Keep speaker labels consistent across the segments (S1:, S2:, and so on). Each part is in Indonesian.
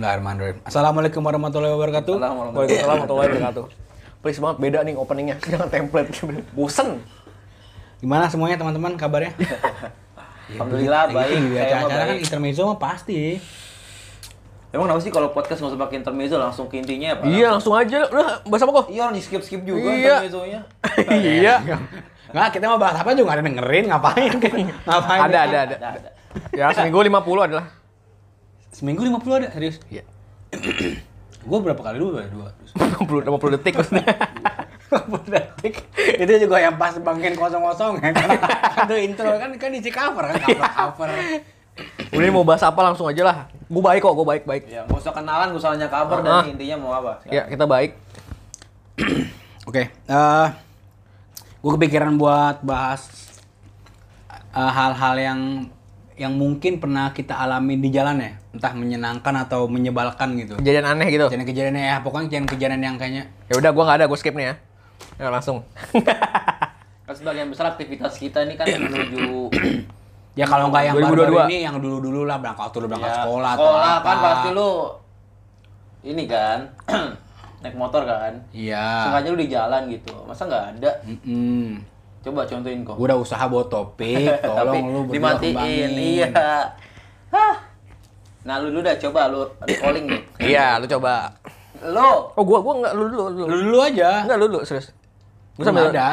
S1: Bismillahirrahmanirrahim. Assalamualaikum warahmatullahi wabarakatuh.
S2: Waalaikumsalam warahmatullahi wabarakatuh. Please banget beda nih openingnya, jangan template. Bosen.
S1: Gimana semuanya teman-teman kabarnya?
S3: Alhamdulillah baik.
S1: Iya,
S3: mah
S1: acara kan intermezzo mah pasti.
S3: Emang kenapa sih kalau podcast nggak usah pakai intermezzo langsung ke intinya apa?
S2: Iya, langsung aja. Udah, bahas apa kok?
S3: Iya orang di skip skip juga
S2: Iya.
S3: intermezzonya.
S2: iya.
S1: Nggak, kita mau bahas apa juga nggak ada dengerin, ngapain? ngapain?
S2: Ada, ada, ada.
S3: Ada ada.
S2: Ya, seminggu 50 adalah.
S1: Seminggu 50 ada, serius?
S2: Iya.
S1: Gue berapa kali dulu ya? Dua.
S2: 50 50 detik maksudnya.
S1: 50 detik. Itu juga yang pas bangkin kosong-kosong ya. Itu intro kan kan isi cover kan, cover cover.
S2: Udah ini mau bahas apa langsung aja lah. Gue baik kok, gue baik baik.
S3: Ya nggak usah kenalan, nggak usah nanya kabar
S2: Ah.
S3: dan intinya mau apa.
S2: Ya, kita baik.
S1: Oke, eh gue kepikiran buat bahas eh, hal-hal yang yang mungkin pernah kita alami di jalan ya, entah menyenangkan atau menyebalkan gitu.
S2: Kejadian aneh gitu.
S1: Kejadian-kejadian ya, pokoknya kejadian-kejadian yang kayaknya
S2: Ya udah, gua nggak ada, gue skip nih ya. Ya langsung.
S3: Kan sebagian besar aktivitas kita ini kan menuju
S1: ya kalau nggak yang
S2: 2022.
S1: baru-baru ini, yang dulu-dulu lah berangkat dulu berangkat
S3: ya,
S1: sekolah. atau
S3: Sekolah kan
S1: apa.
S3: pasti lu ini kan naik motor kan.
S1: Iya.
S3: Sengaja lu di jalan gitu. Masa nggak ada?
S1: Mm-mm.
S3: Coba contohin kok.
S1: Gue udah usaha buat topik, tolong lu berdua
S3: dimatiin. Iya. Hah. Nah, lu dulu dah coba lu calling deh.
S2: Iya, lu coba.
S3: Lu
S2: Oh, gua gua enggak lu dulu, lu.
S1: Lu dulu aja.
S2: Enggak lu dulu, serius. Gua
S1: Gua
S2: sambil
S1: nggak ada.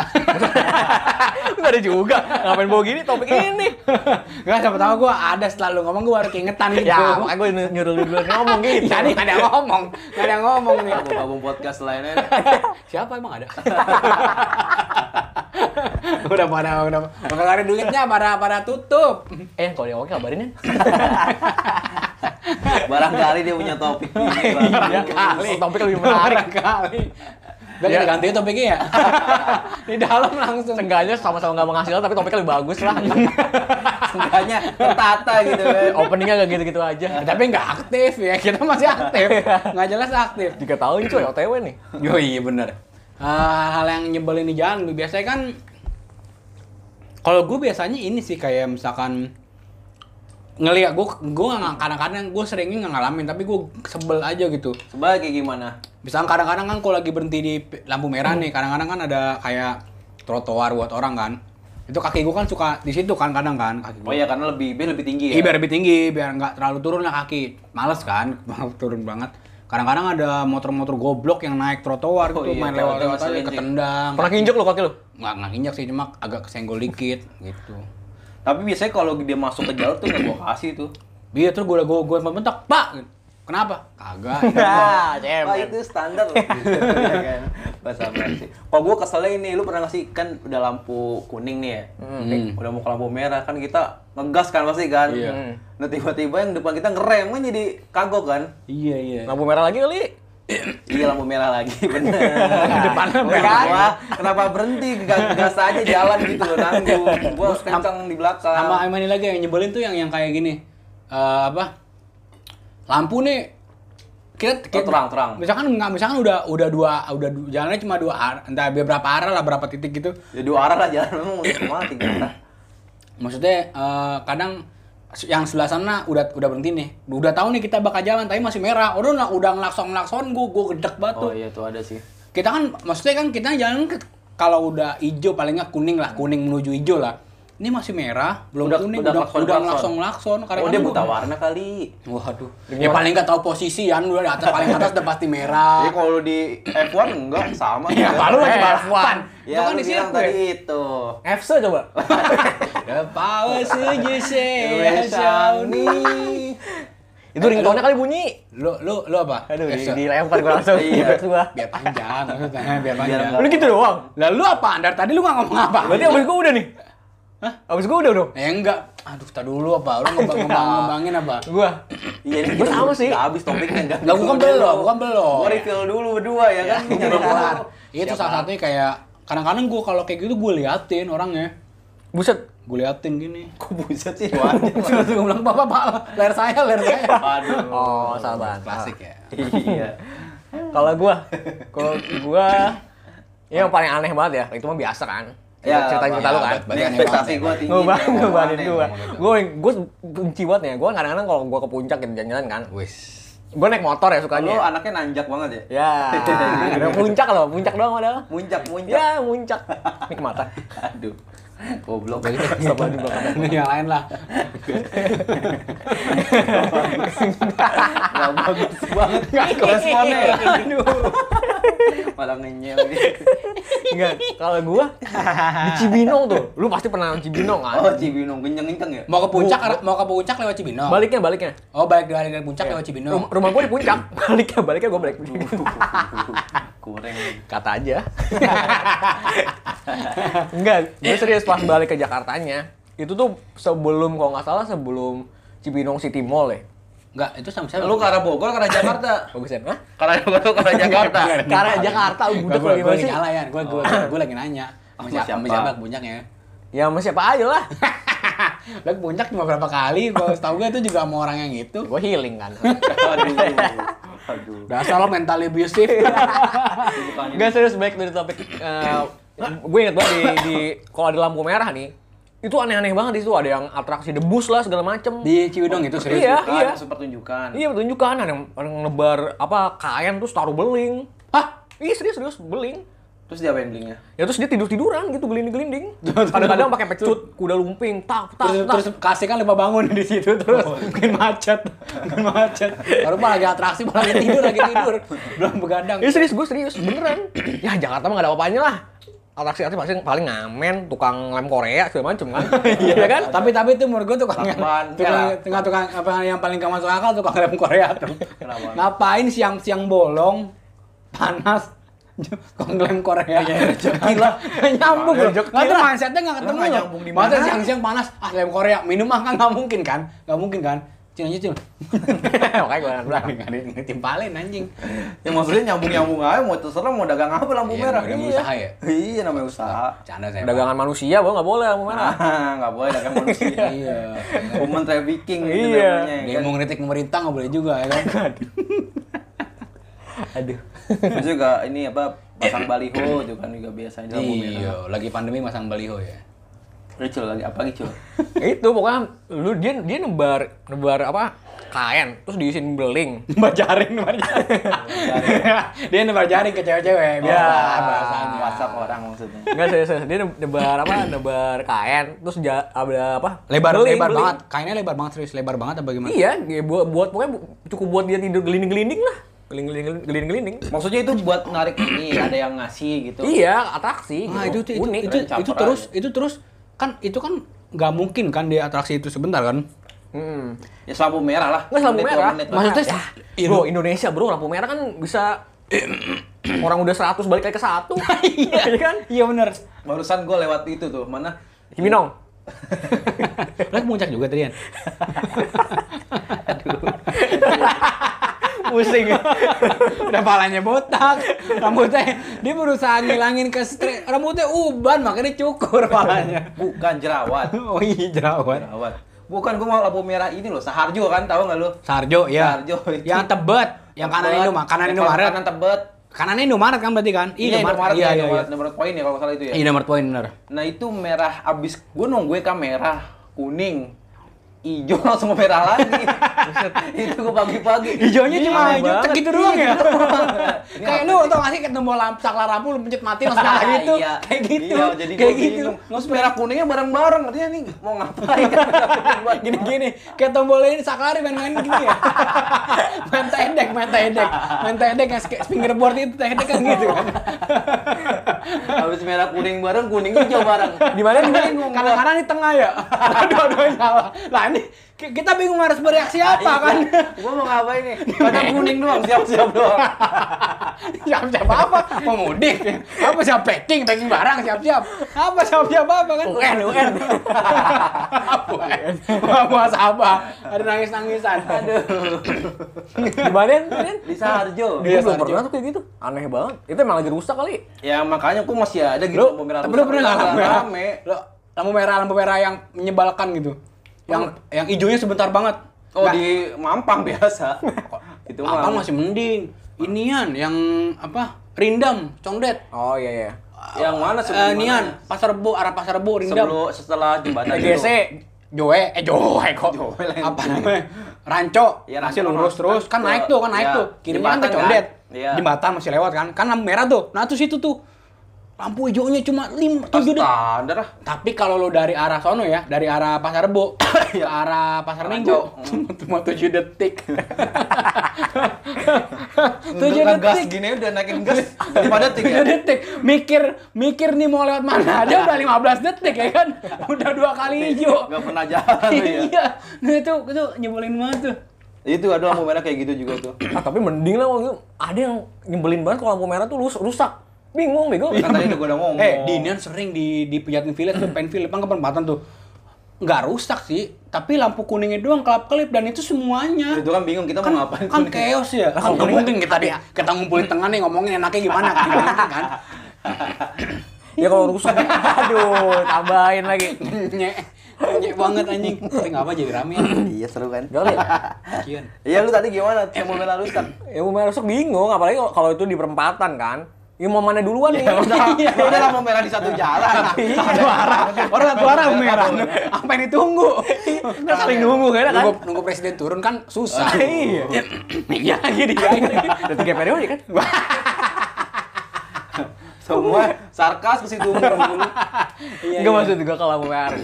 S2: Enggak ada juga. Ngapain bawa gini topik ini?
S1: Enggak, siapa tahu gue ada setelah lu ngomong gue baru keingetan gitu.
S2: Ya, makanya gue nyuruh lu dulu ngomong gitu.
S1: Tadi nggak ada ngomong, nggak ada ngomong nih.
S3: gabung podcast lainnya.
S1: Siapa emang ada? udah pada udah udah nggak ada duitnya pada pada tutup.
S2: Eh, kalau dia oke kabarin ya.
S3: Barangkali dia punya topik.
S1: Barangkali.
S2: Topik lebih menarik.
S1: kali. Udah
S2: Ya.
S1: kita ganti topiknya ya. Di dalam langsung.
S2: Seenggaknya sama-sama nggak menghasilkan tapi topiknya lebih bagus lah.
S3: Seenggaknya tertata gitu kan.
S2: Openingnya nggak gitu-gitu aja.
S1: Tapi nggak aktif ya, kita masih aktif. Nggak jelas aktif.
S2: Tiga tahun cuy, OTW nih.
S1: Yo iya bener. Eh, hal yang nyebelin di jalan biasanya kan kalau gue biasanya ini sih kayak misalkan ngeliat gue gue nggak kadang-kadang gue seringnya nggak ngalamin tapi gue sebel aja gitu
S3: Sebagai kayak gimana?
S1: misalkan kadang-kadang kan kalau lagi berhenti di lampu merah nih kadang-kadang kan ada kayak trotoar buat orang kan itu kaki gue kan suka di situ kan kadang kan kaki gue
S3: Oh iya karena lebih biar lebih tinggi
S1: Iya
S3: ya.
S1: biar lebih tinggi, biar nggak terlalu turun lah kaki. Males kan, turun banget. Kadang-kadang ada motor-motor goblok yang naik trotoar
S3: Oh
S1: gitu,
S3: iya,
S1: main lewat-lewat aja, ketendang.
S2: Pernah kinjek lu kaki lu?
S1: Nggak, nggak injak sih, cuma agak kesenggol dikit gitu.
S3: Tapi biasanya kalau dia masuk ke jalur tuh nggak gua kasih tuh.
S1: Iya, terus gue gue gue bentak, Pak! Kenapa? Kagak.
S2: Ah,
S3: Wah
S2: cemen.
S3: itu standar loh. Kan. Bahasa basi. Kalau gua keselnya ini, lu pernah nggak sih kan udah lampu kuning nih ya?
S1: Hmm.
S3: Udah mau ke lampu merah kan kita ngegas kan pasti kan.
S1: Iya.
S2: Hmm.
S3: Nah tiba-tiba yang depan kita ngerem kan jadi kagok kan.
S1: Iya, iya.
S2: Lampu merah lagi kali.
S3: iya lampu merah lagi bener.
S1: Depannya merah.
S3: Wah, kenapa berhenti? Gas, gas aja jalan gitu loh nanggung. Gua kencang di belakang.
S1: Sama ini lagi yang nyebelin tuh yang yang kayak gini. Eh apa? Lampu nih kita, kita
S3: Oh, terang, terang.
S1: Misalkan nggak, misalkan udah udah dua, udah jalannya cuma dua arah, entah beberapa arah lah, berapa titik gitu.
S3: Ya dua arah lah jalan memang cuma tiga arah.
S1: Maksudnya eh, kadang yang sebelah sana udah udah berhenti nih. Udah tahu nih kita bakal jalan tapi masih merah. Udah udah, udah ngelakson ngelakson gue gue gedek banget tuh.
S3: Oh iya tuh ada sih.
S1: Kita kan maksudnya kan kita jalan kalau udah hijau paling nggak kuning lah, kuning menuju hijau lah. Ini masih merah, belum
S3: Udah-
S1: kuning,
S3: udah
S1: udah
S3: klakson,
S1: udah
S3: klakson.
S1: ngelakson ngelakson.
S3: Oh dia buta warna kali.
S1: Waduh. Ya paling nggak tahu posisi kan, udah di atas paling atas udah pasti merah.
S3: Jadi kalau di F1 enggak sama.
S1: Ya,
S3: juga.
S1: kalau lagi
S2: Eh,
S1: balapan. Itu
S3: Ya,
S1: kan
S3: lu
S1: di
S3: bilang
S1: sirkuit.
S3: tadi itu.
S2: FC coba.
S1: The power seju
S2: Itu ringtone kali bunyi.
S1: Lu lu lu apa?
S2: Aduh, di, dilempar gua langsung.
S3: Iya.
S2: Gua.
S1: biar panjang biar panjang.
S2: Lu gitu doang.
S1: Lah lu apa? Dari tadi lu nggak ngomong apa?
S2: Berarti abis gua udah nih.
S1: Hah?
S2: Abis gua udah dong.
S1: Ya enggak. Aduh, tar dulu apa? Lu ngembang ngembang ngembangin apa?
S2: Gua.
S3: Iya ini
S2: Gua
S3: kita
S2: sama sih.
S3: udah habis topiknya enggak.
S1: Enggak, bukan belum, bukan belum.
S3: Gua refill dulu berdua ya kan.
S1: Belum
S3: Nyari
S1: kelar.
S3: dulu.
S1: Itu salah satunya kayak kadang-kadang gua kalau kayak gitu gua liatin orangnya.
S2: Buset.
S1: Gue liatin gini.
S3: Kok buset sih wajar.
S1: Terus gue bilang, "Bapak, Pak, layar saya, layar saya."
S3: Aduh.
S2: Oh, sabar.
S1: Klasik ya.
S3: Iya.
S2: Kalau gua, kalau gua ya yang paling aneh banget ya, itu mah biasa kan.
S3: Ya,
S2: cerita cerita lu kan.
S1: Berarti
S3: Ini
S1: aneh
S3: ekspektasi
S1: banget
S3: gua
S1: Bang.
S3: tinggi.
S2: Gua.
S1: ngomong gitu.
S2: Gue gue benci banget ya. Gue kadang-kadang kalau gua ke puncak gitu jalan-jalan kan.
S1: Wis.
S2: Gue naik motor ya
S3: Lu
S2: sukanya.
S3: anaknya nanjak banget ya?
S2: Ya, ada puncak loh, puncak doang padahal.
S3: Muncak, muncak.
S2: Ya, puncak. Ini.
S3: Aduh. Goblok.
S2: Coba di belakang.
S1: Ini yang lain lah.
S3: Gak bagus banget responnya ya.
S2: Aduh.
S3: Malah ngenyel dia.
S2: Enggak, kalau gua di Cibinong tuh. Lu pasti pernah Cibinong kan?
S3: Oh, Cibinong kenceng-kenceng ya?
S1: Mau ke puncak, mau ke puncak lewat Cibinong.
S2: Baliknya, baliknya.
S1: Oh, balik dari, dari puncak lewat Cibinong.
S2: Rum- rumah gua di puncak. Baliknya, baliknya gua balik.
S3: Kurang.
S2: Kata aja. Enggak, gue serius pas balik ke Jakartanya. Itu tuh sebelum kalau nggak salah sebelum Cibinong City Mall ya.
S1: Enggak, itu sama saya.
S3: Lu ke arah Bogor, ke arah Jakarta.
S2: Bagus ya? Hah?
S3: Ke arah Bogor, ke arah Jakarta.
S2: Ke arah Jakarta,
S1: gue
S2: udah
S1: gue
S2: lagi
S1: gue ya, gue gue gue lagi nanya. Sama siapa? Sama
S3: siapa?
S1: siapa ke puncaknya?
S2: Ya sama siapa aja lah.
S1: Lo ke puncak cuma berapa kali? Gue tau gue itu juga sama orang yang itu.
S2: Gue healing kan.
S3: Aduh. Aduh.
S1: Dasar lo mental abusive.
S2: Enggak serius baik dari topik. Gue inget banget di, di kalau ada lampu merah nih, itu aneh-aneh banget di situ ada yang atraksi debus lah segala macem.
S1: Di Ciwidong itu serius.
S2: Iya.
S3: Bukan, maksud pertunjukan.
S2: Iya tunjukkan ada yang, ada yang nebar apa kain terus taruh beling.
S1: Hah?
S2: Iya serius serius beling.
S3: Terus dia apain blingnya?
S2: Ya terus dia tidur tiduran gitu gelinding gelinding. Kadang-kadang pakai pecut kuda lumping tak tak
S1: Terus,
S2: tak.
S1: terus kasih kan lupa bangun di situ terus mungkin macet, mungkin macet. Baru mah lagi atraksi, malah lagi tidur, lagi tidur. Belum begadang.
S2: Ya serius gue serius beneran. ya Jakarta mah gak ada apa-apanya lah. Atraksi atraksi paling paling ngamen, tukang lem Korea segala macem kan. Iya kan?
S1: Tapi tapi itu menurut gue tukang yang
S3: Lakban.
S1: tukang,
S3: Ya.
S1: tukang, tukang apa yang paling gak masuk akal tukang rem Korea tuh.
S3: Kenapa?
S1: Ngapain siang-siang bolong panas tukang lem Korea rezeki lah nyambung loh nggak tuh mindsetnya nggak ketemu loh
S3: nyambung di
S1: masa
S3: mana?
S1: siang-siang panas ah lem Korea minum mah kan nggak mungkin kan nggak mungkin kan cina aja cina
S2: Makanya gue bilang.
S1: nggak ditimpalin anjing
S3: Ya maksudnya nyambung-nyambung aja mau terserah mau dagang apa lampu
S1: Iya,
S3: merah.
S1: namanya
S3: Iya.
S1: usaha ya?
S3: Iya namanya usaha.
S1: canda saya.
S2: Dagangan manusia, gue nggak boleh lampu merah.
S3: Ah, nggak boleh dagang manusia.
S1: iya
S3: Human trafficking gitu
S2: Iya.
S3: namanya.
S1: dia
S3: kan.
S1: mau ngeritik pemerintah nggak boleh juga ya kan
S2: Aduh.
S3: Terus juga ini apa pasang baliho juga kan juga biasanya lampu merah.
S1: iya lagi pandemi masang baliho ya
S3: Ricul lagi apa Ricul?
S2: itu pokoknya lu dia dia nebar nebar apa kain terus diisiin beling.
S1: Nembar jaring, nembar jaring. dia nembar jaring ke cewek-cewek, biasa
S2: Ya.
S1: bahasanya.
S3: WhatsApp orang maksudnya.
S2: Enggak serius, serius. dia nebar apa nebar kain terus ja, ada apa
S1: Lebar,
S2: beling,
S1: lebar
S2: beling.
S1: banget. Kainnya lebar banget serius, lebar banget apa gimana?
S2: Iya, ya buat buat pokoknya cukup buat dia tidur gelinding-gelinding lah. Gelinding-gelinding.
S3: Maksudnya itu buat narik ini ada yang ngasih gitu.
S2: Iya, atraksi.
S1: Itu
S2: gitu.
S1: itu,
S2: unik.
S1: itu, itu,
S3: caper
S1: terus itu terus kan itu kan nggak mungkin kan di atraksi itu sebentar kan?
S2: Hmm.
S3: Ya lampu merah lah.
S2: Nggak lampu merah.
S3: menit.
S1: Maksudnya
S2: Ya,
S1: Iya,
S2: bro, Indonesia bro, lampu merah kan bisa orang udah 100 balik lagi ke satu. Iya kan?
S1: Iya bener.
S3: Barusan gue lewat itu tuh mana?
S2: Cibinong.
S1: Lagi puncak juga tadi kan?
S2: Pusing.
S1: Udah palanya botak, rambutnya dia berusaha ngilangin ke stre- rambutnya uban makanya dicukur palanya.
S3: Bukan jerawat.
S1: Oh iya jerawat.
S3: Jerawat. Bukan gue mau lampu merah ini loh, Saharjo kan tahu nggak lu?
S1: Sarjo ya.
S3: Sarjo itu.
S1: Yang tebet, yang kanan
S3: Tebet.
S1: Indomaret, kanan
S3: Yang
S1: Indomaret.
S3: Kanan tebet.
S1: Kanannya Indomaret kan berarti kan?
S3: Iya, Indomaret,
S1: Iya,
S3: iya,
S1: iya,
S3: Indomaret,
S1: iya.
S3: Indomaret poin ya kalau salah itu ya.
S1: Iya, nomor poin bener.
S3: Nah itu merah abis gue nungguin kan merah, kuning, hijau langsung ke merah lagi. itu gue pagi-pagi.
S1: Hijaunya
S2: Iya,
S1: cuma hijau
S2: banget.
S1: gitu doang ya.
S3: Ini
S1: Kayak lu tau gak sih ketemu lampu saklar lampu lu pencet mati langsung nyala gitu.
S3: Iya.
S1: Kayak gitu.
S3: Iya, jadi
S1: kayak
S3: gua
S1: gitu.
S3: Terus merah kuningnya bareng-bareng, artinya nih mau ngapain?
S1: Gini-gini, kayak tombol ini saklar main-main gini ya. main tedek, main tedek. Main yang kayak fingerboard itu tedek kan gitu kan.
S3: Habis merah kuning bareng, kuning hijau bareng.
S2: Di mana di mana?
S1: Kadang-kadang di tengah ya. Dua-duanya salah. Lah ini kita bingung harus bereaksi apa kan.
S3: Gue mau ngapain nih? Kadang kuning doang, siap-siap doang.
S1: Siap-siap apa? Mau mudik. Apa siap packing, packing barang siap-siap. Apa siap-siap apa kan?
S2: UN, UN.
S1: Apa? Mau apa? Ada nangis-nangisan. Aduh.
S2: Di mana? Din?
S3: Di
S1: Iya,
S2: belum
S1: Sarjo.
S2: pernah tuh kayak gitu. Aneh banget. Itu emang lagi rusak kali.
S3: Ya makanya gue masih ada gitu
S1: Lu,
S3: lampu merah.
S1: tapi lu
S3: rusak.
S1: pernah nggak lampu merah? Lampu merah, lampu merah yang menyebalkan gitu. Yang yang hijaunya sebentar banget.
S3: Oh
S1: Nggak,
S3: di Mampang biasa. itu mah
S1: masih mending. Inian yang apa? Rindam, condet.
S2: Oh iya iya.
S3: yang mana
S1: Eh,
S3: sebelum
S1: nian,
S3: mana?
S1: pasar rebo, arah pasar rebo, Rindam.
S3: Sebelum setelah jembatan itu.
S1: Joe, eh Joe kok.
S3: Joe
S1: apa namanya? ranco
S3: Iya,
S1: masih lurus terus kan
S3: Ke-
S1: naik tuh kan naik
S3: iya,
S1: tuh kirinya kan kecondet
S3: kan? Iya.
S1: jembatan masih lewat kan kan lampu merah tuh nah terus itu tuh lampu hijaunya cuma lima tujuh detik
S3: Standar ah.
S1: tapi kalau lo dari arah sono ya dari arah pasar rebo ke arah pasar minggu cuma tujuh detik tujuh detik
S3: gini udah naikin gas. Lima detik ya.
S1: detik mikir mikir nih mau lewat mana aja udah 15 detik ya kan udah dua kali hijau
S3: Gak pernah jalan ya.
S1: iya nah itu itu nyebelin banget tuh
S3: Itu ada lampu merah kayak gitu juga tuh.
S2: Ah, tapi mending lah ada yang nyebelin banget kalau lampu merah tuh rus- rusak. Bingung, bego.
S3: Kan tadi udah gue udah ngomong.
S1: eh Dinian sering di di Pejaten Village tuh Penfield depan ke perempatan tuh nggak rusak sih tapi lampu kuningnya doang kelap kelip dan itu semuanya
S3: Itu kan bingung kita mau ngapain.
S1: kan chaos ya kan nggak mungkin kita di kita ngumpulin tengah nih ngomongin enaknya gimana kan kan
S2: Ya kalau rusak, aduh, tambahin lagi.
S1: nyek nyek banget anjing tapi nggak apa jadi rame
S3: Iya seru kan.
S2: Gak.
S3: Iya lu tadi gimana? Yang mau merah rusak.
S2: Ya mau rusak bingung, apalagi kalau itu di perempatan kan. Ya mau mana duluan nih?
S3: Ya udah, ya udah lampu merah di satu jalan.
S1: satu arah orang satu arah merah apa yang ditunggu
S2: Kan saling nunggu kan, kan?
S1: nunggu, nunggu presiden turun kan susah
S2: Iya.
S1: iya lagi dia
S2: Udah tiga periode kan?
S3: Semua sarkas ke situ.
S1: Iya,
S2: Enggak
S1: iya.
S2: maksud juga kalau lampu merah.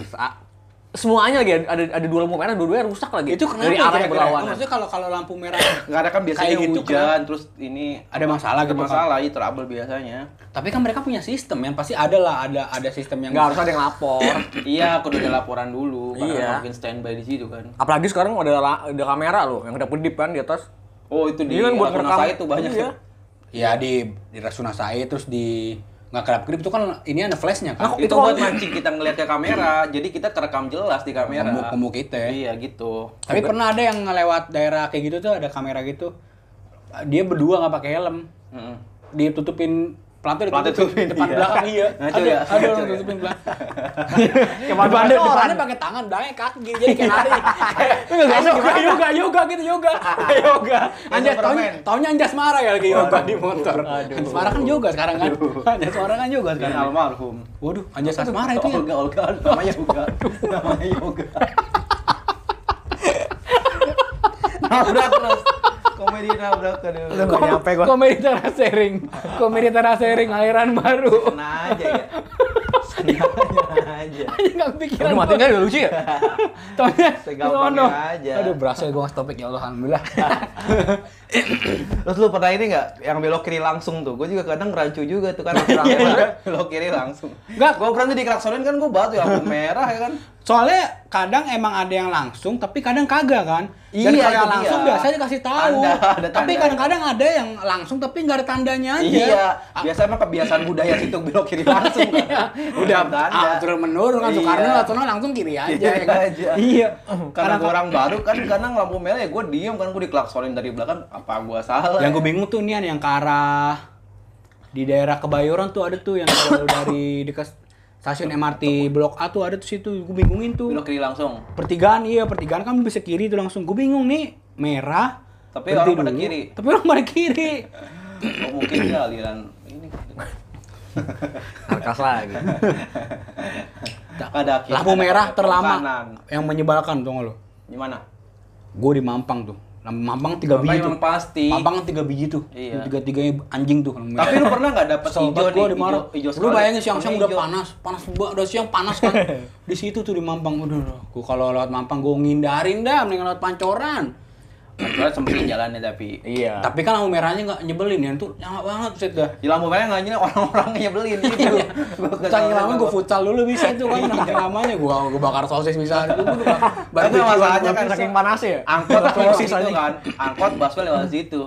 S2: Semuanya lagi ada ada dua lampu merah, dua-duanya rusak lagi.
S1: itu kenapa
S2: dari
S1: ya
S2: arah yang berlawanan.
S1: maksudnya kalau kalau lampu merah
S3: Enggak ada kan biasanya
S1: Kayak gitu
S3: hujan terus ini
S1: Ada masalah
S3: ada
S1: gitu kan?
S3: masalah, iya trouble biasanya.
S1: tapi kan mereka punya sistem yang pasti ada lah ada ada sistem yang
S2: Enggak harus ada yang lapor.
S3: iya, kudu ada laporan dulu
S2: Iya.
S3: karena mungkin standby di situ kan.
S2: Apalagi sekarang ada ada kamera loh yang ada kedip kan di atas.
S3: Oh, itu di
S2: Iya kan buat.
S3: Said tuh banyak.
S2: Iya.
S1: ya di di Rasuna Said terus di nggak kelap kelip itu kan ini ada flashnya kan
S3: Itu,
S2: Itu
S3: buat mancing kita ngeliat ke kamera, jadi kita kerekam jelas di kamera.
S1: Ngomong- ngomong kita ya.
S3: Iya gitu.
S1: tapi pernah ada yang ngelewat daerah kayak gitu tuh ada kamera gitu dia berdua nggak pakai helm
S3: Heeh.
S1: dia tutupin Pelatnya ditutupin.
S3: tutupin,
S1: depan
S3: iya.
S1: belakang iya.
S3: Ngaco
S1: ada
S3: ya?
S1: ada orang tutupin belakang. Depannya
S2: orang.
S1: depannya pakai tangan belakangnya kaki jadi kayak nari kayak yoga yoga yoga gitu yoga. Yoga. Anjas
S3: Superman.
S1: taunya anjas marah ya lagi yoga di motor. Anjas marah kan yoga sekarang kan? Anjas marah kan yoga sekarang.
S3: Almarhum.
S1: waduh anjas marah itu ya?
S3: Olga, Olga, namanya Olga. namanya Yoga. nabrak terus. Komedi nabrak aduh.
S2: Nggak nyampe gua.
S1: komedi teras sharing komedi teras sharing aliran baru
S3: Kena aja ya. Kena aja.
S1: aja nggak kepikiran
S2: Udah mati udah lucu ya?
S1: Taunya
S3: Segampangnya
S1: sono.
S3: aja.
S1: Aduh, berasa gue ngasih topik ya Allah, alhamdulillah.
S3: Terus lu pernah ini nggak yang belok kiri langsung tuh? Gue juga kadang rancu juga tuh kan belok kiri langsung.
S1: Nggak.
S3: gue pernah tuh dikelaksonin kan gue batu lampu merah ya kan.
S1: Soalnya kadang emang ada yang langsung, tapi kadang kagak kan. Dan
S3: Iya,
S1: kalau yang langsung
S3: dia.
S1: biasanya dikasih tahu.
S3: Tanda, ada
S1: tapi
S3: tanda.
S1: kadang-kadang ada yang langsung tapi nggak ada tandanya aja.
S3: Iya, biasa emang kebiasaan budaya situ belok kiri langsung kan.
S1: Iya. Udah
S3: tanda.
S1: ah, turun menurun kan Soekarno
S3: Iya.
S1: Soekarno langsung kiri aja.
S3: Iya
S1: ya kan?
S3: aja.
S1: Iya.
S3: Karena gue orang baru kan kadang lampu merah ya gue diem kan gue dikelaksonin dari belakang apa gue salah.
S1: yang gue bingung tuh nih yang ke arah di daerah Kebayoran tuh ada tuh yang kalau dari dekat stasiun MRT Blok A tuh ada tuh situ gue bingungin tuh
S3: belok kiri langsung.
S1: pertigaan iya pertigaan kan bisa kiri tuh langsung gue bingung nih merah
S3: Tapi orang pada
S1: dulu.
S3: kiri.
S1: tapi orang pada kiri
S3: Oh, mungkin dia aliran ini.
S2: Narkas lagi.
S3: Ada kiri,
S1: lampu
S3: ada
S1: merah terlama
S3: Kanan.
S1: yang menyebalkan tuh nggak lo
S3: Gimana?
S1: gue di Mampang tuh Mampang tiga
S3: Mampang
S1: biji tuh
S3: pasti.
S1: Mampang tiga biji tuh
S3: Iya.
S1: tiga tiganya anjing tuh.
S3: Tapi lu pernah nggak dapet
S1: Kesel
S3: hijau nih?
S1: gua di Maros.
S3: Hijau, hijau
S1: Lu bayangin siang-siang
S3: Warna
S1: udah panas, panas banget, udah siang panas kan. di situ tuh di Mampang udah. udah. Gua kalau lewat Mampang gua ngindarin dah mendingan lewat Pancoran.
S3: Soalnya sempetin jalannya tapi.
S2: Iya.
S1: Tapi kan lampu merahnya nggak nyebelin ya, tuh nyala banget set dah.
S3: Di lampu merah nggak nyala orang-orangnya nyebelin gitu. Kesel
S1: Saking lama gue futsal dulu bisa tuh kan, saking lamanya gue gue bakar sosis bisa.
S3: Tapi masalahnya kan
S2: saking panasnya ya?
S3: angkot
S2: Sosis anjing.
S3: kan. Angkot busway lewat situ.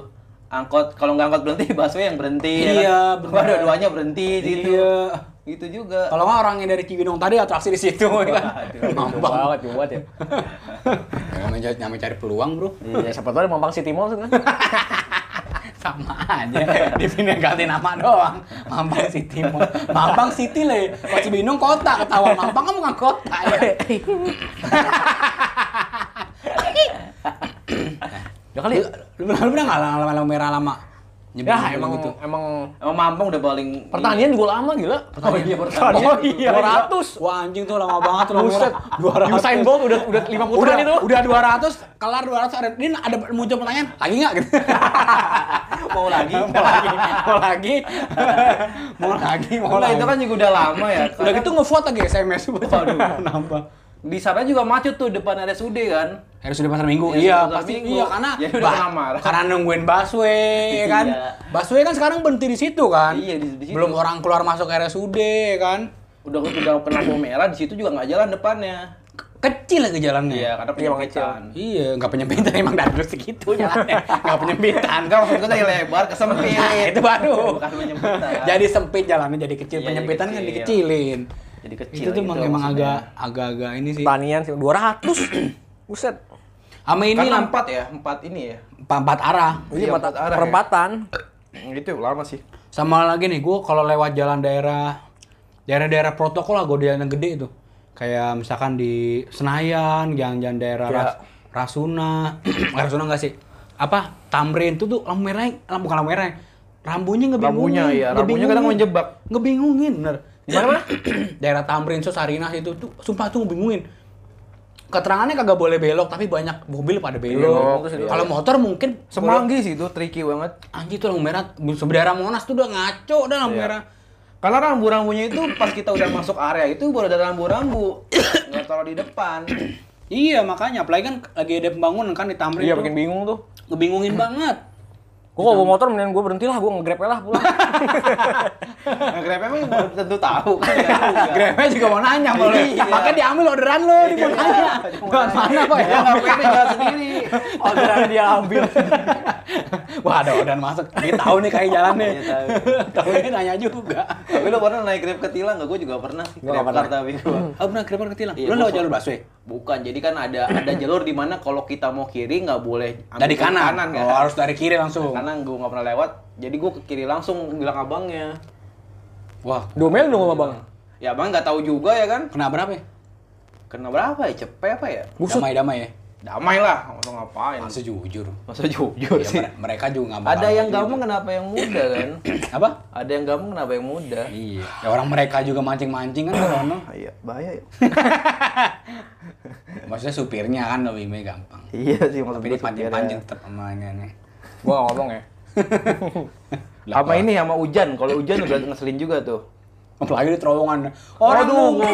S3: Angkot kalau nggak angkot berhenti busway yang berhenti. ya
S1: Iya,
S3: kan?
S1: bener.
S3: Dua-duanya berhenti.
S1: Iya.
S3: Gitu juga.
S1: Kalau nggak orangnya dari Cibinong tadi atraksi di situ ya kan. Mampang.
S2: banget buat ya.
S1: Namanya cari, namanya cari peluang bro.
S2: Iya, siapa tahu Mampang City Mall kan.
S1: sama aja dipindah ganti nama doang Mampang City Mall Mampang City le kalau Cibinong kota ketawa Mampang kan bukan kota ya
S2: Ya kali.
S1: lu, lu pernah lu pernah nggak lama lama merah lama Nyebelin
S2: Ya emang
S1: gitu.
S2: emang
S3: Emang Mampang udah paling
S2: pertanian juga lama gila.
S3: Oh iya, pertanian.
S2: Oh iya, 200.
S1: Wah anjing tuh lama banget tuh
S2: Buset. Usain Bolt udah udah 5
S1: udah,
S2: putaran itu.
S1: udah 200, kelar 200 ada ini ada muncul pertanyaan, lagi nggak gitu.
S3: mau lagi.
S1: mau lagi, mau lagi. mau lagi, mau
S3: Enggak,
S1: lagi.
S3: itu kan juga udah lama ya.
S1: udah gitu ngevote lagi SMS buat
S3: Waduh.
S1: nambah.
S3: Di sana juga macet tuh depan RSUD kan.
S1: Di pasar minggu.
S3: Ya,
S1: iya,
S3: pasar
S1: pasti
S3: Minggu.
S1: iya karena
S3: Ya, udah
S1: bah- karena nungguin busway ya kan.
S3: Iya.
S1: Busway kan sekarang berhenti di situ kan.
S3: Iya, di- di situ.
S1: Belum orang keluar masuk RSUD kan.
S3: Udah udah kena lampu merah di situ juga nggak jalan depannya.
S1: Kecil lagi jalannya.
S3: Iya, karena
S2: Iya,
S3: penyempitan.
S1: Iya, nggak penyempitan emang dari dulu segitu jalannya. Nggak penyempitan.
S3: Enggak maksud gue tadi lebar kesempit.
S1: Nah, itu baru.
S3: Bukan penyempitan.
S1: jadi sempit jalannya jadi kecil,
S3: Iya,
S1: penyempitan
S3: jadi
S1: kan
S3: kecil.
S1: dikecilin.
S3: Jadi kecil
S1: Itu tuh emang,
S3: gitu
S1: emang agak agak-agak ini sih.
S2: Pertanian sih 200. Buset.
S1: Sama ini
S3: Karena empat ya, empat ini ya.
S1: empat, empat arah.
S2: Ini
S3: Iya,
S2: empat
S3: empat arah ya.
S2: perempatan.
S3: Itu lama sih.
S1: Sama lagi nih, gue kalau lewat jalan daerah daerah-daerah protokol lah, gue yang gede itu. Kayak misalkan di Senayan, jalan-jalan daerah
S3: Ya.
S1: Ras- Rasuna, Rasuna enggak sih? Apa? Tamrin itu tuh lampu merah, lampu bukan lampu merah. Rambunya ngebingungin.
S3: Rambunya, iya. Rambunya kadang
S1: ngebingungin.
S3: menjebak.
S1: Ngebingungin, bener.
S2: Gimana,
S1: daerah Tamrin, so Sarinas itu tuh sumpah tuh ngebingungin. Keterangannya kagak boleh belok, tapi banyak mobil pada belok.
S3: Belok,
S1: Terus
S3: iya.
S1: Kalau motor mungkin
S3: Semanggi sih itu tricky banget.
S1: Anjir tuh lampu merah, sebenarnya Monas tuh udah ngaco dah lampu
S3: Iya.
S1: merah.
S3: Karena rambu-rambunya itu pas kita udah masuk area itu baru ada rambu-rambu. Nggak taruh di depan.
S1: Iya makanya, apalagi kan lagi ada pembangunan kan di Tamrin
S2: Iya
S1: tuh.
S2: bikin bingung tuh.
S1: Ngebingungin banget.
S2: Gua kalau bawa motor mendingan gua berhenti lah, gua nge-grab lah pulang.
S3: Nah, Grab emang belum tentu tahu nggak juga.
S1: Grabnya juga mau nanya mau lu.
S3: Iya.
S1: Makanya diambil orderan lu, dia mau nanya. Buat mana
S3: Dia
S1: ya?
S3: nggak pede jalan sendiri.
S2: Orderannya dia ambil.
S1: Wah ada orderan masuk. Dia tahu nih kayak jalannya.
S3: Iya, tahu.
S1: Ini nanya juga.
S3: Tapi lo pernah naik Grab ke Tilang nggak? Gue juga pernah sih.
S2: Nggak
S3: Grab
S2: pernah.
S3: car tapi gue.
S1: Oh benar Grab ketilang.
S3: Iya,
S1: Lu
S3: gua
S1: lewat jalur busway?
S3: Bukan, jadi kan ada ada jalur di mana kalau kita mau kiri nggak boleh ambil
S1: Dari
S3: ke
S1: kanan.
S3: kan?
S1: Oh harus dari kiri langsung.
S3: Karena gue nggak pernah lewat, jadi gue ke kiri langsung bilang abangnya.
S1: Wah,
S2: Domel dong sama bang.
S3: Ya abang nggak tahu juga ya kan?
S1: kena berapa ya?
S3: Kena berapa ya? Cepet apa ya?
S1: Damai-damai ya?
S3: Damai lah, masa ngapain?
S1: Masa jujur.
S3: Masa jujur
S1: Ya,
S3: sih.
S1: mere- mereka juga nggak
S3: Ada yang
S1: gitu.
S3: gampang kenapa yang muda kan?
S1: Apa?
S3: Ada yang gampang kenapa yang muda?
S1: Iya. Ya orang mereka juga mancing-mancing kan ke sono.
S3: Iya, bahaya ya.
S1: Maksudnya supirnya kan lebih gampang.
S3: iya sih
S1: Tapi dia pancing-pancing tetap sama ini aneh.
S2: Gua ngomong ya.
S3: Sama ini sama hujan, kalau hujan udah ngeselin juga tuh.
S1: Apalagi di terowongan. Orang
S3: Waduh,
S1: ngumpul.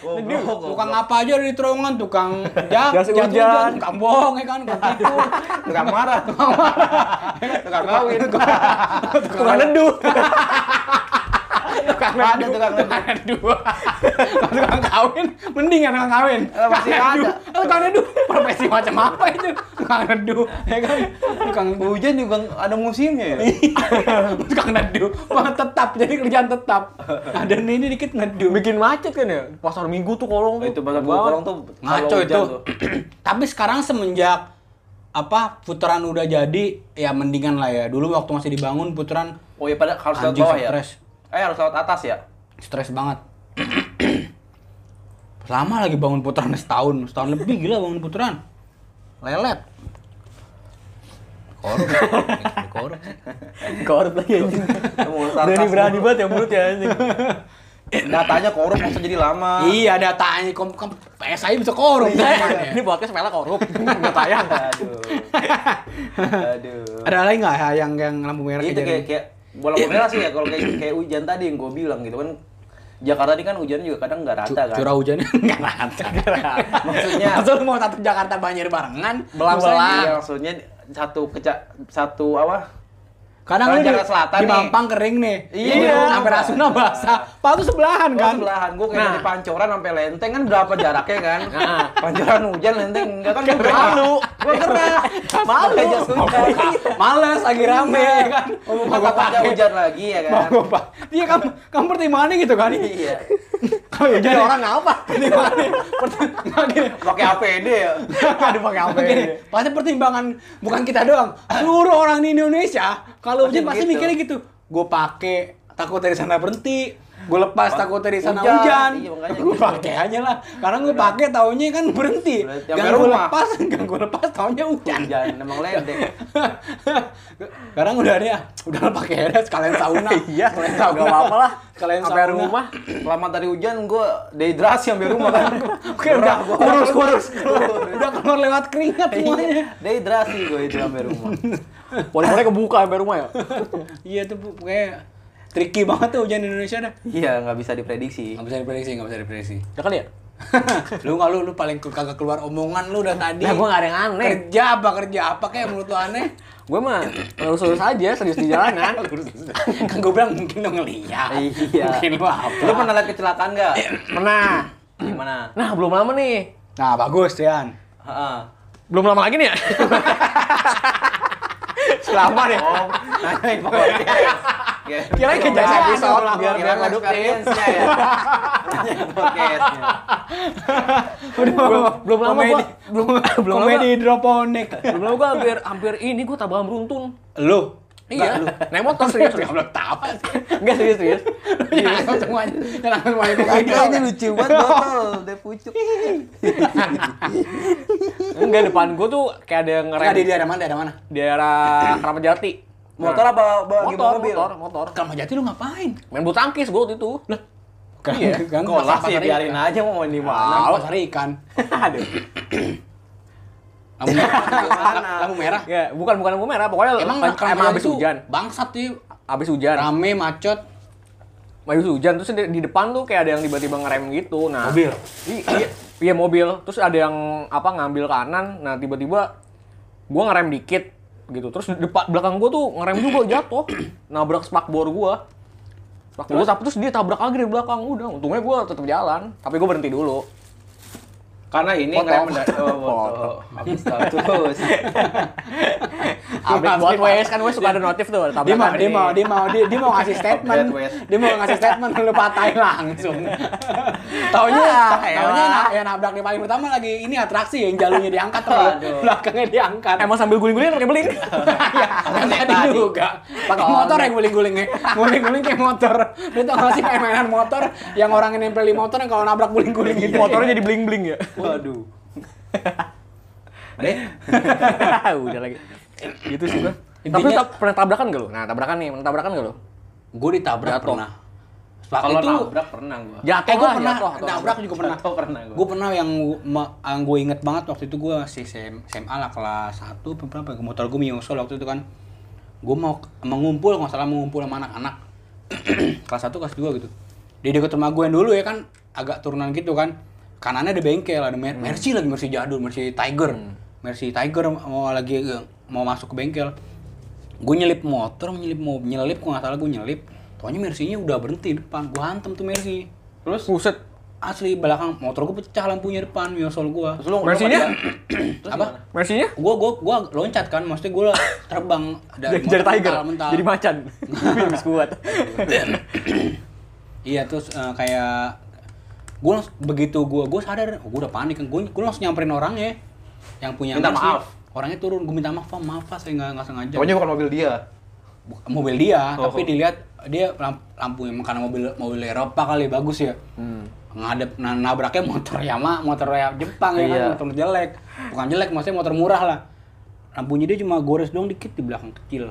S3: goblok.
S1: Tukang apa aja di terowongan, tukang jak,
S2: Jas hujan.
S1: tukang bohong ya kan, tukang tipu.
S3: Tukang marah. Tukang kawin.
S2: Tukang neduh.
S1: Tukang
S3: Ada tukang
S1: tukang neduh. Kalau tukang kawin, mending ya tukang kawin.
S3: Eh, masih
S1: Tukang
S3: ada.
S1: neduh. Eh, Tukang neduh, profesi macam apa itu? Tukang neduh, ya kan? Tukang
S3: Hujan juga ada musimnya ya.
S1: tukang neduh, Wah, tetap jadi kerjaan tetap. Ada ini dikit neduh.
S2: Bikin macet kan ya. Pasar Minggu tuh kolong
S3: Oh,
S2: tuh.
S3: itu pasar
S2: Banget.
S3: kolong tuh
S1: ngaco
S3: kalau
S1: itu. Tapi sekarang semenjak apa putaran udah jadi ya mendingan lah ya. Dulu waktu masih dibangun putaran
S3: Oh iya pada harus
S1: Anjing,
S3: bawah ya.
S1: stres.
S3: Eh harus lewat atas ya.
S1: stres banget. Lama lagi bangun putaran setahun, setahun lebih gila bangun putaran. Lelet. Korup. Korup.
S2: Korup lagi anjing.
S3: Mau
S2: Berani berani banget ya mulut ya anjing.
S3: Datanya korup masa jadi lama.
S1: Iya datanya kom, kom PSI bisa korup.
S2: Eh, Ini podcast Mela korup. Enggak tayang.
S3: Aduh. Aduh.
S1: Ada lagi nggak ya yang yang lampu merah
S3: itu kayak kayak bola merah sih ya kalau kayak kayak hujan tadi yang gue bilang gitu kan Jakarta ini kan hujan juga kadang nggak rata kan
S1: curah hujannya nggak rata.
S3: maksudnya
S1: Maksud lu mau satu Jakarta banjir barengan?
S2: Belang-belang.
S3: iya, maksudnya satu keca satu apa
S1: Kadang lu di,
S3: Selatan
S1: di
S3: nih.
S1: Mampang kering nih.
S3: Iya.
S1: Sampai Rasuna basah. Pak tuh sebelahan
S3: kan sebelahan gue kayak
S2: Nah.
S3: dari Pancoran sampai Lenteng kan berapa jaraknya kan Pancoran hujan Lenteng enggak kan gue
S2: Malu.
S3: gue gerah
S2: Malu.
S3: Pakai jas hujan
S1: Males lagi rame ya kan.
S3: mau kata pada hujan lagi ya
S1: Mau
S3: kan
S1: gua pak. Iya kan kamu pertimbangannya gitu kan?
S3: iya
S1: Kalau hujan
S2: Jadi orang
S1: pertimbangan gini.
S3: pakai APD ya
S2: Aduh pakai apa
S1: Gini, pasti pertimbangan bukan kita doang. Seluruh orang di Indonesia kalau hujan pasti mikirnya gitu. Gue pakai takut dari sana berhenti. Gue lepas takutnya di sana
S3: Hujan.
S1: hujan.
S3: Iya, makanya
S1: gue
S3: gitu.
S1: pakai aja lah. Karena gue pakai taunya kan berhenti. Gak gue lepas, gak gue lepas taunya hujan.
S3: Hujan, emang ledek.
S1: Sekarang udah ada, udah pakai aja sekalian sauna.
S2: Iya,
S1: sekalian sauna.
S2: apa-apa lah.
S1: Sekalian
S2: Sampai rumah.
S3: Selamat dari hujan, gue dehidrasi sampai rumah kan.
S1: Oke, udah kurus kurus. udah keluar lewat keringat semuanya.
S3: Dehidrasi gue itu sampai rumah.
S2: Pori-pori kebuka sampai rumah ya.
S1: Iya tuh kayak tricky banget tuh hujan di Indonesia dah.
S3: Iya, nggak bisa diprediksi.
S1: Nggak bisa diprediksi, nggak bisa diprediksi.
S2: Ya kali ya?
S1: lu nggak lu lu paling kagak keluar omongan lu udah tadi.
S2: Nah, gua nggak ada yang aneh.
S1: Kerja apa kerja apa kayak menurut lu aneh?
S2: Gue mah lurus-lurus aja, serius di jalanan.
S1: kan gue bilang mungkin lu ngeliat.
S3: Iya.
S1: Mungkin lu apa?
S3: Lu pernah lihat kecelakaan nggak?
S2: Pernah.
S3: Gimana?
S2: Nah, belum lama nih.
S1: Nah bagus Tian.
S3: Heeh.
S2: Belum lama lagi nih ya? Selama deh.
S3: Oh, nanyain pokoknya.
S1: Biasa
S2: episode biar
S3: Kira
S2: biar produktif.
S3: ya. Podcastnya.
S1: Udah
S2: belum lama gua- belum belum lama
S1: komedi hidroponik.
S2: belum lama gue hampir hampir ini gue tabrakan beruntun.
S1: lu?
S2: Iya, naik motor serius.
S1: Gak belum tahu sih.
S2: Enggak serius serius.
S1: Jangan semuanya, jangan semuanya.
S3: Kagak ini lucu banget botol, udah pucuk.
S2: Enggak depan gue tuh kayak ada yang ngerem
S1: Nggak di daerah mana? Daerah mana?
S2: di daerah Kramat Jati.
S3: Motor apa ba-
S2: Motor,
S3: gimana mobil?
S2: motor, motor.
S1: Kamu jati lu ngapain?
S2: Main bulu tangkis gue waktu itu. Lah,
S1: Kan,
S2: Iya.
S1: kan pasar-
S3: sih biarin
S1: ikan.
S3: aja mau di mana.
S1: Pasar ikan.
S2: aduh.
S1: Lampu merah. Lampu merah.
S2: Ya, bukan bukan lampu merah, pokoknya
S1: Emang
S2: emang, habis hujan.
S1: Bangsat tuh.
S2: Habis hujan.
S1: Rame, macet.
S2: Habis hujan terus di, di depan tuh kayak ada yang tiba-tiba ngerem gitu. Nah,
S1: Mobil?
S2: Iya, iya mobil. Terus ada yang apa ngambil kanan. Nah, tiba-tiba gua ngerem dikit gitu. Terus di depan belakang gua tuh ngerem juga jatuh. Nabrak spakbor gua. Spakbor tapi terus dia tabrak lagi di belakang. Udah, untungnya gua tetap jalan. Tapi gua berhenti dulu.
S3: Karena ini
S2: Foto.
S3: ngerem mendadak. Oh,
S2: Foto.
S3: foto. Habis terus.
S2: Update buat Wes kan Wes suka ada notif tuh.
S1: Dia mau, dia mau, dia mau, dia, dia mau ngasih statement. Dia mau ngasih statement, lu patahin langsung. Taunya,
S2: Ah,
S1: taunya
S2: elah.
S1: yang, nabrak di paling pertama lagi ini atraksi yang jalurnya diangkat terus,
S3: Aduh.
S1: belakangnya diangkat.
S2: Emang sambil guling-guling pakai beling.
S1: Iya, tadi juga. Pakai
S2: Oh,
S1: motor
S2: iya.
S1: yang guling-gulingnya. Guling-guling kayak motor. Tau gak sih kayak mainan motor yang orang yang nempel di motor yang kalau nabrak guling-guling gitu.
S2: Motornya jadi beling-beling ya.
S3: Waduh.
S1: Deh.
S2: Udah lagi. Gitu sih gua. Tapi
S1: Intinya-
S2: tab- pernah tabrakan gak lu? Nah, tabrakan nih, pernah tabrakan gak lu?
S1: Gue ditabrak
S2: Jatuh.
S1: pernah.
S3: Kalau
S1: itu,
S3: nabrak pernah gua.
S2: Jatuh
S1: eh gue
S2: lah,
S1: pernah
S2: jatuh atau
S1: nabrak juga pernah.
S3: Jatuh pernah gua.
S1: Gue pernah yang yang gue inget banget waktu itu gue masih SM, SMA lah kelas 1 apa berapa ya, motor gue Miyosol waktu itu kan. Gue mau mengumpul, nggak salah mengumpul sama anak-anak. kelas 1 kelas 2 gitu. Di dekat rumah gue yang dulu ya kan agak turunan gitu kan. Kanannya ada bengkel, ada Mer- Mercy lagi, Mercy jadul, Mercy Tiger. Mercy Tiger mau lagi eh, mau masuk ke bengkel. Gue nyelip motor, nyelip mau nyelip, gue nggak salah gue nyelip. Taunya Mercy-nya udah berhenti depan, gue hantem tuh Mercy.
S3: Terus
S2: Buset.
S1: Asli belakang motor gue pecah lampunya depan Miyosol gue.
S3: terus lu
S2: Mercy-nya?
S1: Apa?
S2: Mercy-nya?
S1: Gue gua gua loncat kan, maksudnya gue terbang
S2: Jadi,
S1: motor
S2: jadi tiger,
S1: mental, mental.
S2: jadi macan. Kuat.
S1: Iya terus eh, kayak gue begitu gue gue sadar, oh, gue udah panik kan, gue gue langsung nyamperin orangnya yang punya
S3: Minta maaf.
S1: Orangnya turun, gue minta maaf, Pak, maaf Pak, saya nggak nggak sengaja.
S3: Pokoknya bukan mobil dia.
S1: Bukan mobil dia,
S3: Oh.
S1: tapi dilihat dia lamp, lampunya karena mobil mobil Eropa kali bagus ya. Ngadep nah, nabraknya motor Yamaha, motor ya Jepang ya
S3: Iya.
S1: kan, motor jelek. Bukan jelek, maksudnya motor murah lah. Lampunya dia cuma gores doang dikit di belakang kecil.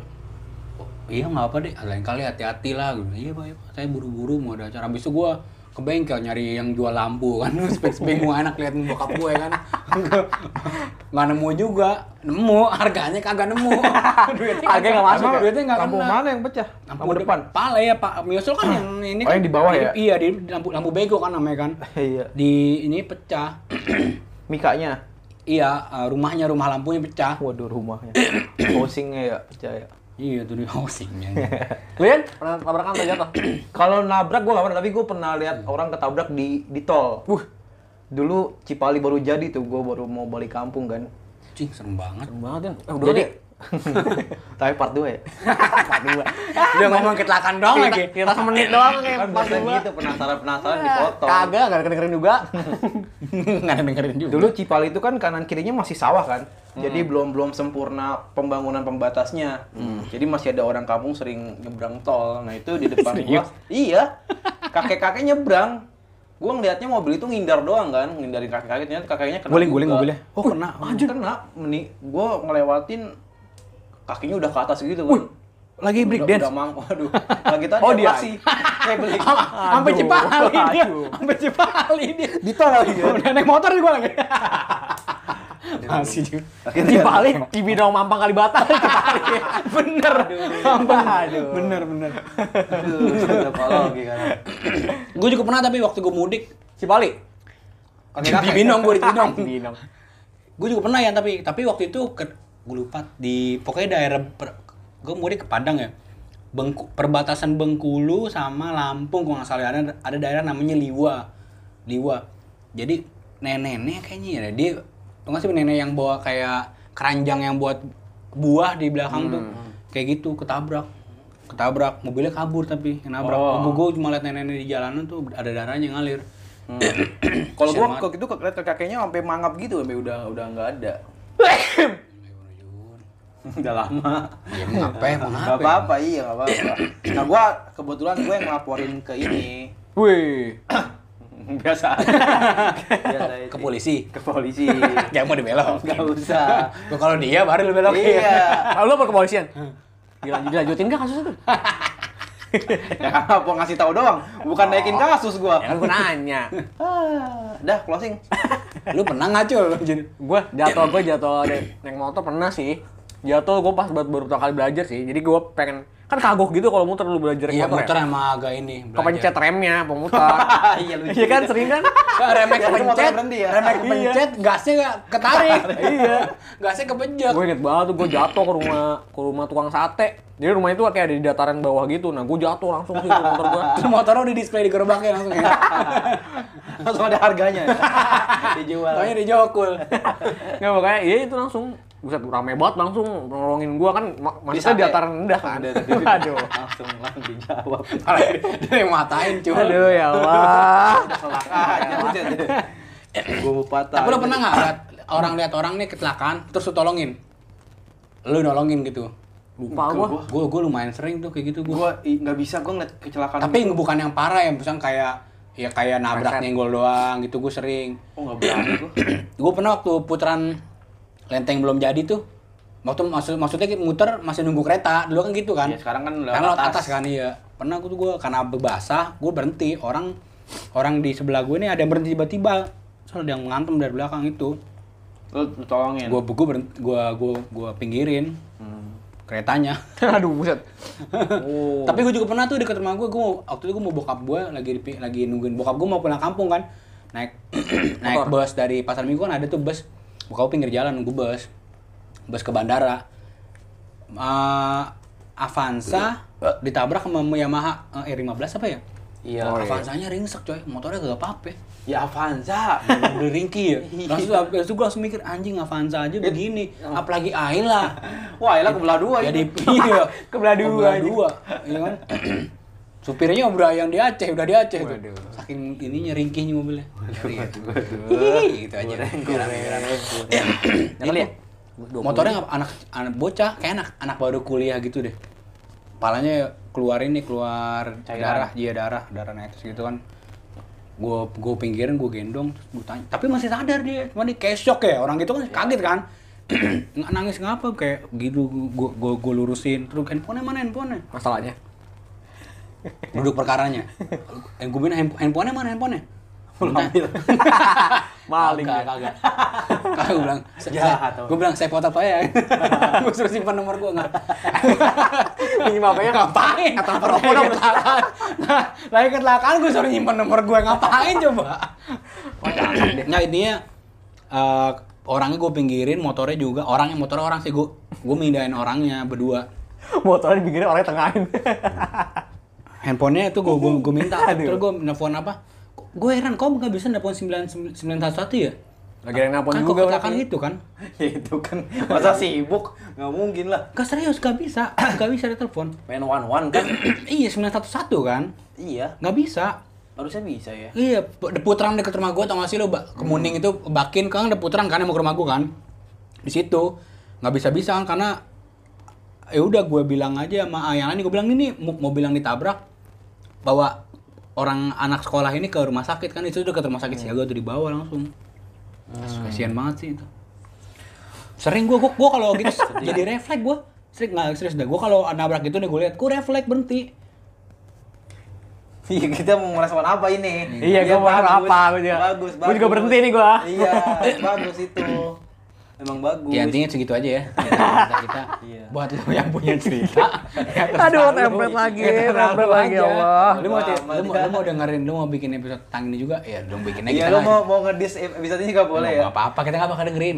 S1: Oh, iya nggak apa deh, lain kali hati-hati lah. Gitu. Iya pak, iya, Pak. saya buru-buru mau ada acara. Itu gue ke bengkel nyari yang jual lampu kan, spek-spek gue enak lihat bokap gue kan. nggak nemu juga, nemu harganya kagak nemu. Duitnya
S2: Harganya nggak masuk ya?
S1: Duitnya nggak
S3: Lampu
S1: kena.
S3: mana yang pecah? Lampu depan.
S1: Pala ya Pak. Miyosol kan yang ini
S3: Oh, yang di bawah ya?
S1: Iya, di lampu lampu bego kan namanya kan.
S3: Iya.
S1: Di ini pecah.
S3: Mikanya.
S1: iya, eh, rumahnya rumah lampunya pecah.
S3: Waduh rumahnya. Housingnya ya percaya.
S1: Iya, tuh di housingnya.
S2: Lian, pernah tabrakan atau jatuh?
S3: Kalau nabrak gue gak pernah, tapi gue pernah lihat orang ketabrak di di tol.
S2: Wuh.
S3: Dulu Cipali baru jadi tuh, gue baru mau balik kampung kan.
S1: Cing, serem banget.
S2: Serem banget kan. Eh, udah
S3: Jadi,
S2: deh.
S3: Tapi part 2 ya.
S2: Part dua.
S1: Dia ngomong kecelakaan doang lagi.
S2: Kita semenit doang kayak
S3: Kan
S2: part
S3: biasanya
S2: dua.
S3: gitu, penasaran-penasaran dipotong.
S2: Kagak, gak kedengerin juga.
S1: Nggak ada dengerin juga.
S3: Dulu Cipali itu kan kanan kirinya masih sawah kan. Jadi belum belum sempurna pembangunan pembatasnya. Jadi masih ada orang kampung sering nyebrang tol. Nah, itu di depan gua. Iya. Kakek-kakek nyebrang. Gua ngeliatnya mobil itu ngindar doang kan, ngindarin kakek-kakek ternyata kakeknya kena.
S1: Guling-guling
S3: juga.
S1: mobilnya. Oh, kena.
S3: Anjir kena. Meni gua ngelewatin kakinya udah ke atas gitu kan.
S1: Lagi break
S3: udah,
S1: dance.
S3: udah mang, waduh. Lagi tadi
S2: Oh, dia.
S3: sih. Kayak beli.
S1: Sampai Cipali dia.
S2: aduh.
S1: Sampai Cipali dia.
S3: Di tol lagi kan.
S1: Udah naik motor gue lagi. Masih juga.
S3: Akhirnya-
S2: Cipali, Cibinong Mampang Kalibata. Cipali.
S1: Bener.
S2: Aduh.
S1: Bener, bener.
S3: Aduh, psikologi kan.
S1: Gue juga pernah tapi waktu gue mudik.
S2: Cipali.
S1: Di Binong, gue di Binong.
S2: Cibinong.
S1: Gue juga pernah ya tapi tapi waktu itu ke gue lupa di pokoknya daerah gue mudik ke Padang ya. Bengku, perbatasan Bengkulu sama Lampung kalau nggak salah ada ada daerah namanya Liwa. Liwa. Jadi nenek-nenek kayaknya ya dia tuh nggak sih nenek yang bawa kayak keranjang yang buat buah di belakang tuh kayak gitu ketabrak ketabrak mobilnya kabur tapi yang nabrak
S3: Oh.
S1: gue cuma liat nenek-nenek di jalanan tuh ada darahnya ngalir
S3: Kalau
S1: Kasian
S3: gua
S1: banget.
S3: kok itu kakeknya sampai mangap gitu sampai udah udah nggak ada. udah lama.
S1: ya mau ngapain mau
S3: Gak
S1: ngapain
S3: apa-apa, iya gak apa-apa. Nah gua kebetulan gue yang ngelaporin ke ini.
S2: Wih.
S3: Biasa aja. Biasa aja.
S1: ke polisi
S3: Ke polisi.
S1: Jangan mau dibelok.
S3: Gak usah.
S1: Gua kalau dia baru lu belok.
S3: iya.
S2: Lalu apa kepolisian? Dilanjut, dilanjutin nggak kasus itu?
S3: Ya kan apa ngasih tahu doang, bukan naikin kasus gua.
S2: Ya kan gue nanya.
S3: Ah, dah closing.
S1: Lu pernah nggak cul?
S2: Gue jatuh, gue jatuh naik motor pernah sih. Jatuh gue pas baru, baru pertama kali belajar sih. Jadi gue pengen, kan kagok gitu kalau muter lu belajar
S1: iya
S2: motor, ya.
S1: emang agak ini.
S2: Kepencet remnya, pemutar.
S3: Iya, lucu.
S2: Iya kan sering kan?
S1: Kan remek
S3: motornya
S1: kepencet,
S3: berhenti ya.
S1: remek
S2: Iya.
S1: kepencet, gasnya nggak ketarik.
S2: iya.
S1: gasnya kepejek.
S2: Gue inget banget tuh gue jatuh ke rumah ke rumah tukang sate. Jadi rumah itu kayak ada di dataran bawah gitu. Nah gue jatuh langsung sih motor gue.
S1: Terus motornya udah display di gerobaknya langsung ya.
S3: Langsung ada harganya. Dijual.
S1: Taunya dijokul.
S2: Nggak makanya, iya itu langsung. Buset, rame banget langsung nolongin gua kan ma-
S3: Di
S2: maksudnya
S3: sate.
S2: di dataran rendah kan.
S3: Ada tadi.
S2: Aduh.
S3: Langsung langsung dijawab.
S1: Dia yang matain cul.
S2: Aduh ya Allah.
S3: Selakanya. Gue patah.
S1: Tapi lu pernah nggak liat orang lihat orang nih kecelakaan terus lu tolongin? Lu nolongin gitu.
S2: Lupa gua.
S1: Gue gue lumayan sering tuh kayak gitu gue.
S3: Gue nggak bisa gue ngeliat kecelakaan.
S1: Tapi bukan yang parah ya, misalnya kayak ya kayak nabrak nyenggol doang gitu gue sering.
S3: Oh nggak berani gue.
S1: gue pernah waktu putaran lenteng belum jadi tuh waktu maksud maksudnya kita muter masih nunggu kereta dulu kan gitu kan
S3: Iya, sekarang kan lewat
S1: kan lewat
S3: atas.
S1: atas. kan iya pernah gue tuh gue karena basah gue berhenti orang orang di sebelah gue ini ada yang berhenti tiba-tiba soalnya ada yang ngantem dari belakang itu
S3: Lu, tolongin.
S1: gue gue berhenti gue gue gue pinggirin
S3: Hmm.
S1: keretanya
S2: Aduh buset. Oh.
S1: tapi gue juga pernah tuh deket rumah gue gue waktu itu gue mau bokap gue lagi lagi nungguin bokap gue mau pulang kampung kan naik naik bus dari pasar minggu kan ada tuh bus bokap gue pinggir jalan nunggu bus bus ke bandara Eh, Avanza ditabrak sama Yamaha eh, R15 apa ya?
S3: Iya.
S2: Oh, iya.
S1: Avanzanya ringsek coy, motornya gak apa-apa.
S3: Ya Avanza.
S1: Udah ringki ya. Langsung habis itu gue langsung mikir anjing Avanza aja begini, apalagi Ayla.
S3: Wah, Ella kebelah dua
S1: Jadi
S3: itu.
S1: iya,
S2: Kebelah dua,
S1: Kebelah dua, iya kan? Supirnya udah yang di Aceh, udah di Aceh tuh.
S2: Waduh.
S1: Saking ininya ringkihnya mobilnya. Iya.
S3: Waduh.
S1: Gitu aja.
S2: Kali ya?
S1: Motornya anak anak bocah, kayak anak anak baru kuliah gitu deh. Palanya keluar ini keluar
S3: Cairan.
S1: darah, iya darah, darah netes gitu kan. Gue gue pinggirin, gue gendong, gue tanya. Tapi masih sadar dia, cuma dia kayak shock ya. Orang gitu kan kaget kan. Nangis ngapa kayak gitu gue gue gue lurusin terus handphonenya mana handphonenya
S2: Masalahnya.
S1: Duduk perkaranya eh gue bilang "Handp- handphonenya mana handphonenya Belum
S3: ambil.
S2: Maling
S1: Kagak, kagak. Kagak gue bilang, saya,
S3: Jahat,
S1: gue bilang saya foto apa ya? gue suruh simpan nomor gue nggak.
S2: Ini apa ya?
S1: Ngapain?
S2: Kata perokok dong.
S1: kecelakaan. Nah, lagi kecelakaan gue suruh nyimpan nomor gue ngapain coba? Nah intinya eh, orangnya gue pinggirin, motornya juga. Orangnya motornya orang sih gue gue mindahin orangnya berdua.
S2: Motornya dibikin orangnya tengahin.
S1: Handphonenya itu gue gue, gue minta. Terus gue nelfon apa? Gue heran kok nggak bisa nelfon sembilan sembilan satu satu ya?
S2: Lagi yang nelpon
S1: Kan
S2: juga berarti.
S1: gitu kan?
S3: itu kan masa sibuk nggak mungkin lah
S1: Gak serius, gak bisa, gak bisa ditelepon.
S3: main one one kan
S1: iya 911 kan?
S3: iya
S1: Gak bisa.
S3: Harusnya bisa ya.
S1: Iya, deputeran deket rumah gua tau gak sih lo, Kemuning itu bakin kan deputeran kan mau ke rumah gua kan. Di situ nggak bisa-bisa kan karena ya udah gue bilang aja sama yang lain gue bilang ini mau, mau bilang ditabrak bawa orang anak sekolah ini ke rumah sakit kan itu udah ke rumah sakit siaga tuh dibawa langsung kasihan banget sih itu sering gue gue, kalau gitu jadi refleks gue sering nggak serius dah gue kalau nabrak gitu nih gue lihat gue refleks berhenti
S3: Iya, kita mau merespon apa ini?
S2: Iya, gua mau
S3: bagus,
S2: apa, gua juga.
S3: Bagus,
S2: Gua juga
S3: bagus.
S2: berhenti nih gua.
S3: Iya, bagus itu. Emang bagus.
S1: ya intinya segitu aja ya cerita kita
S3: Iya.
S1: buat lo yang punya cerita ya
S2: Aduh, template lagi,
S1: Ya
S2: template lagi,
S1: aja.
S2: Allah.
S1: lu mau
S3: Wah,
S1: lu mau, lu mau dengerin lu mau bikin episode tentang ini juga ya dong bikin aja
S3: Iya, lu mau mau ngedis episode ini juga boleh ya?
S1: Nggak apa-apa kita nggak bakal dengerin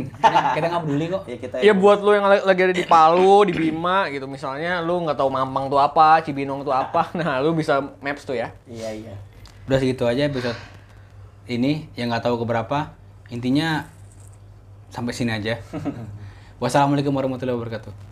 S1: kita nggak peduli kok
S3: Iya, kita
S2: Iya buat lu yang lagi ada di Palu, di Bima gitu misalnya lu nggak tahu Mampang tuh apa, Cibinong tuh apa. Nah, lu bisa maps tuh ya.
S3: Iya, iya.
S1: udah segitu aja episode ini yang nggak tahu keberapa intinya sampai sini aja. Wassalamualaikum warahmatullahi wabarakatuh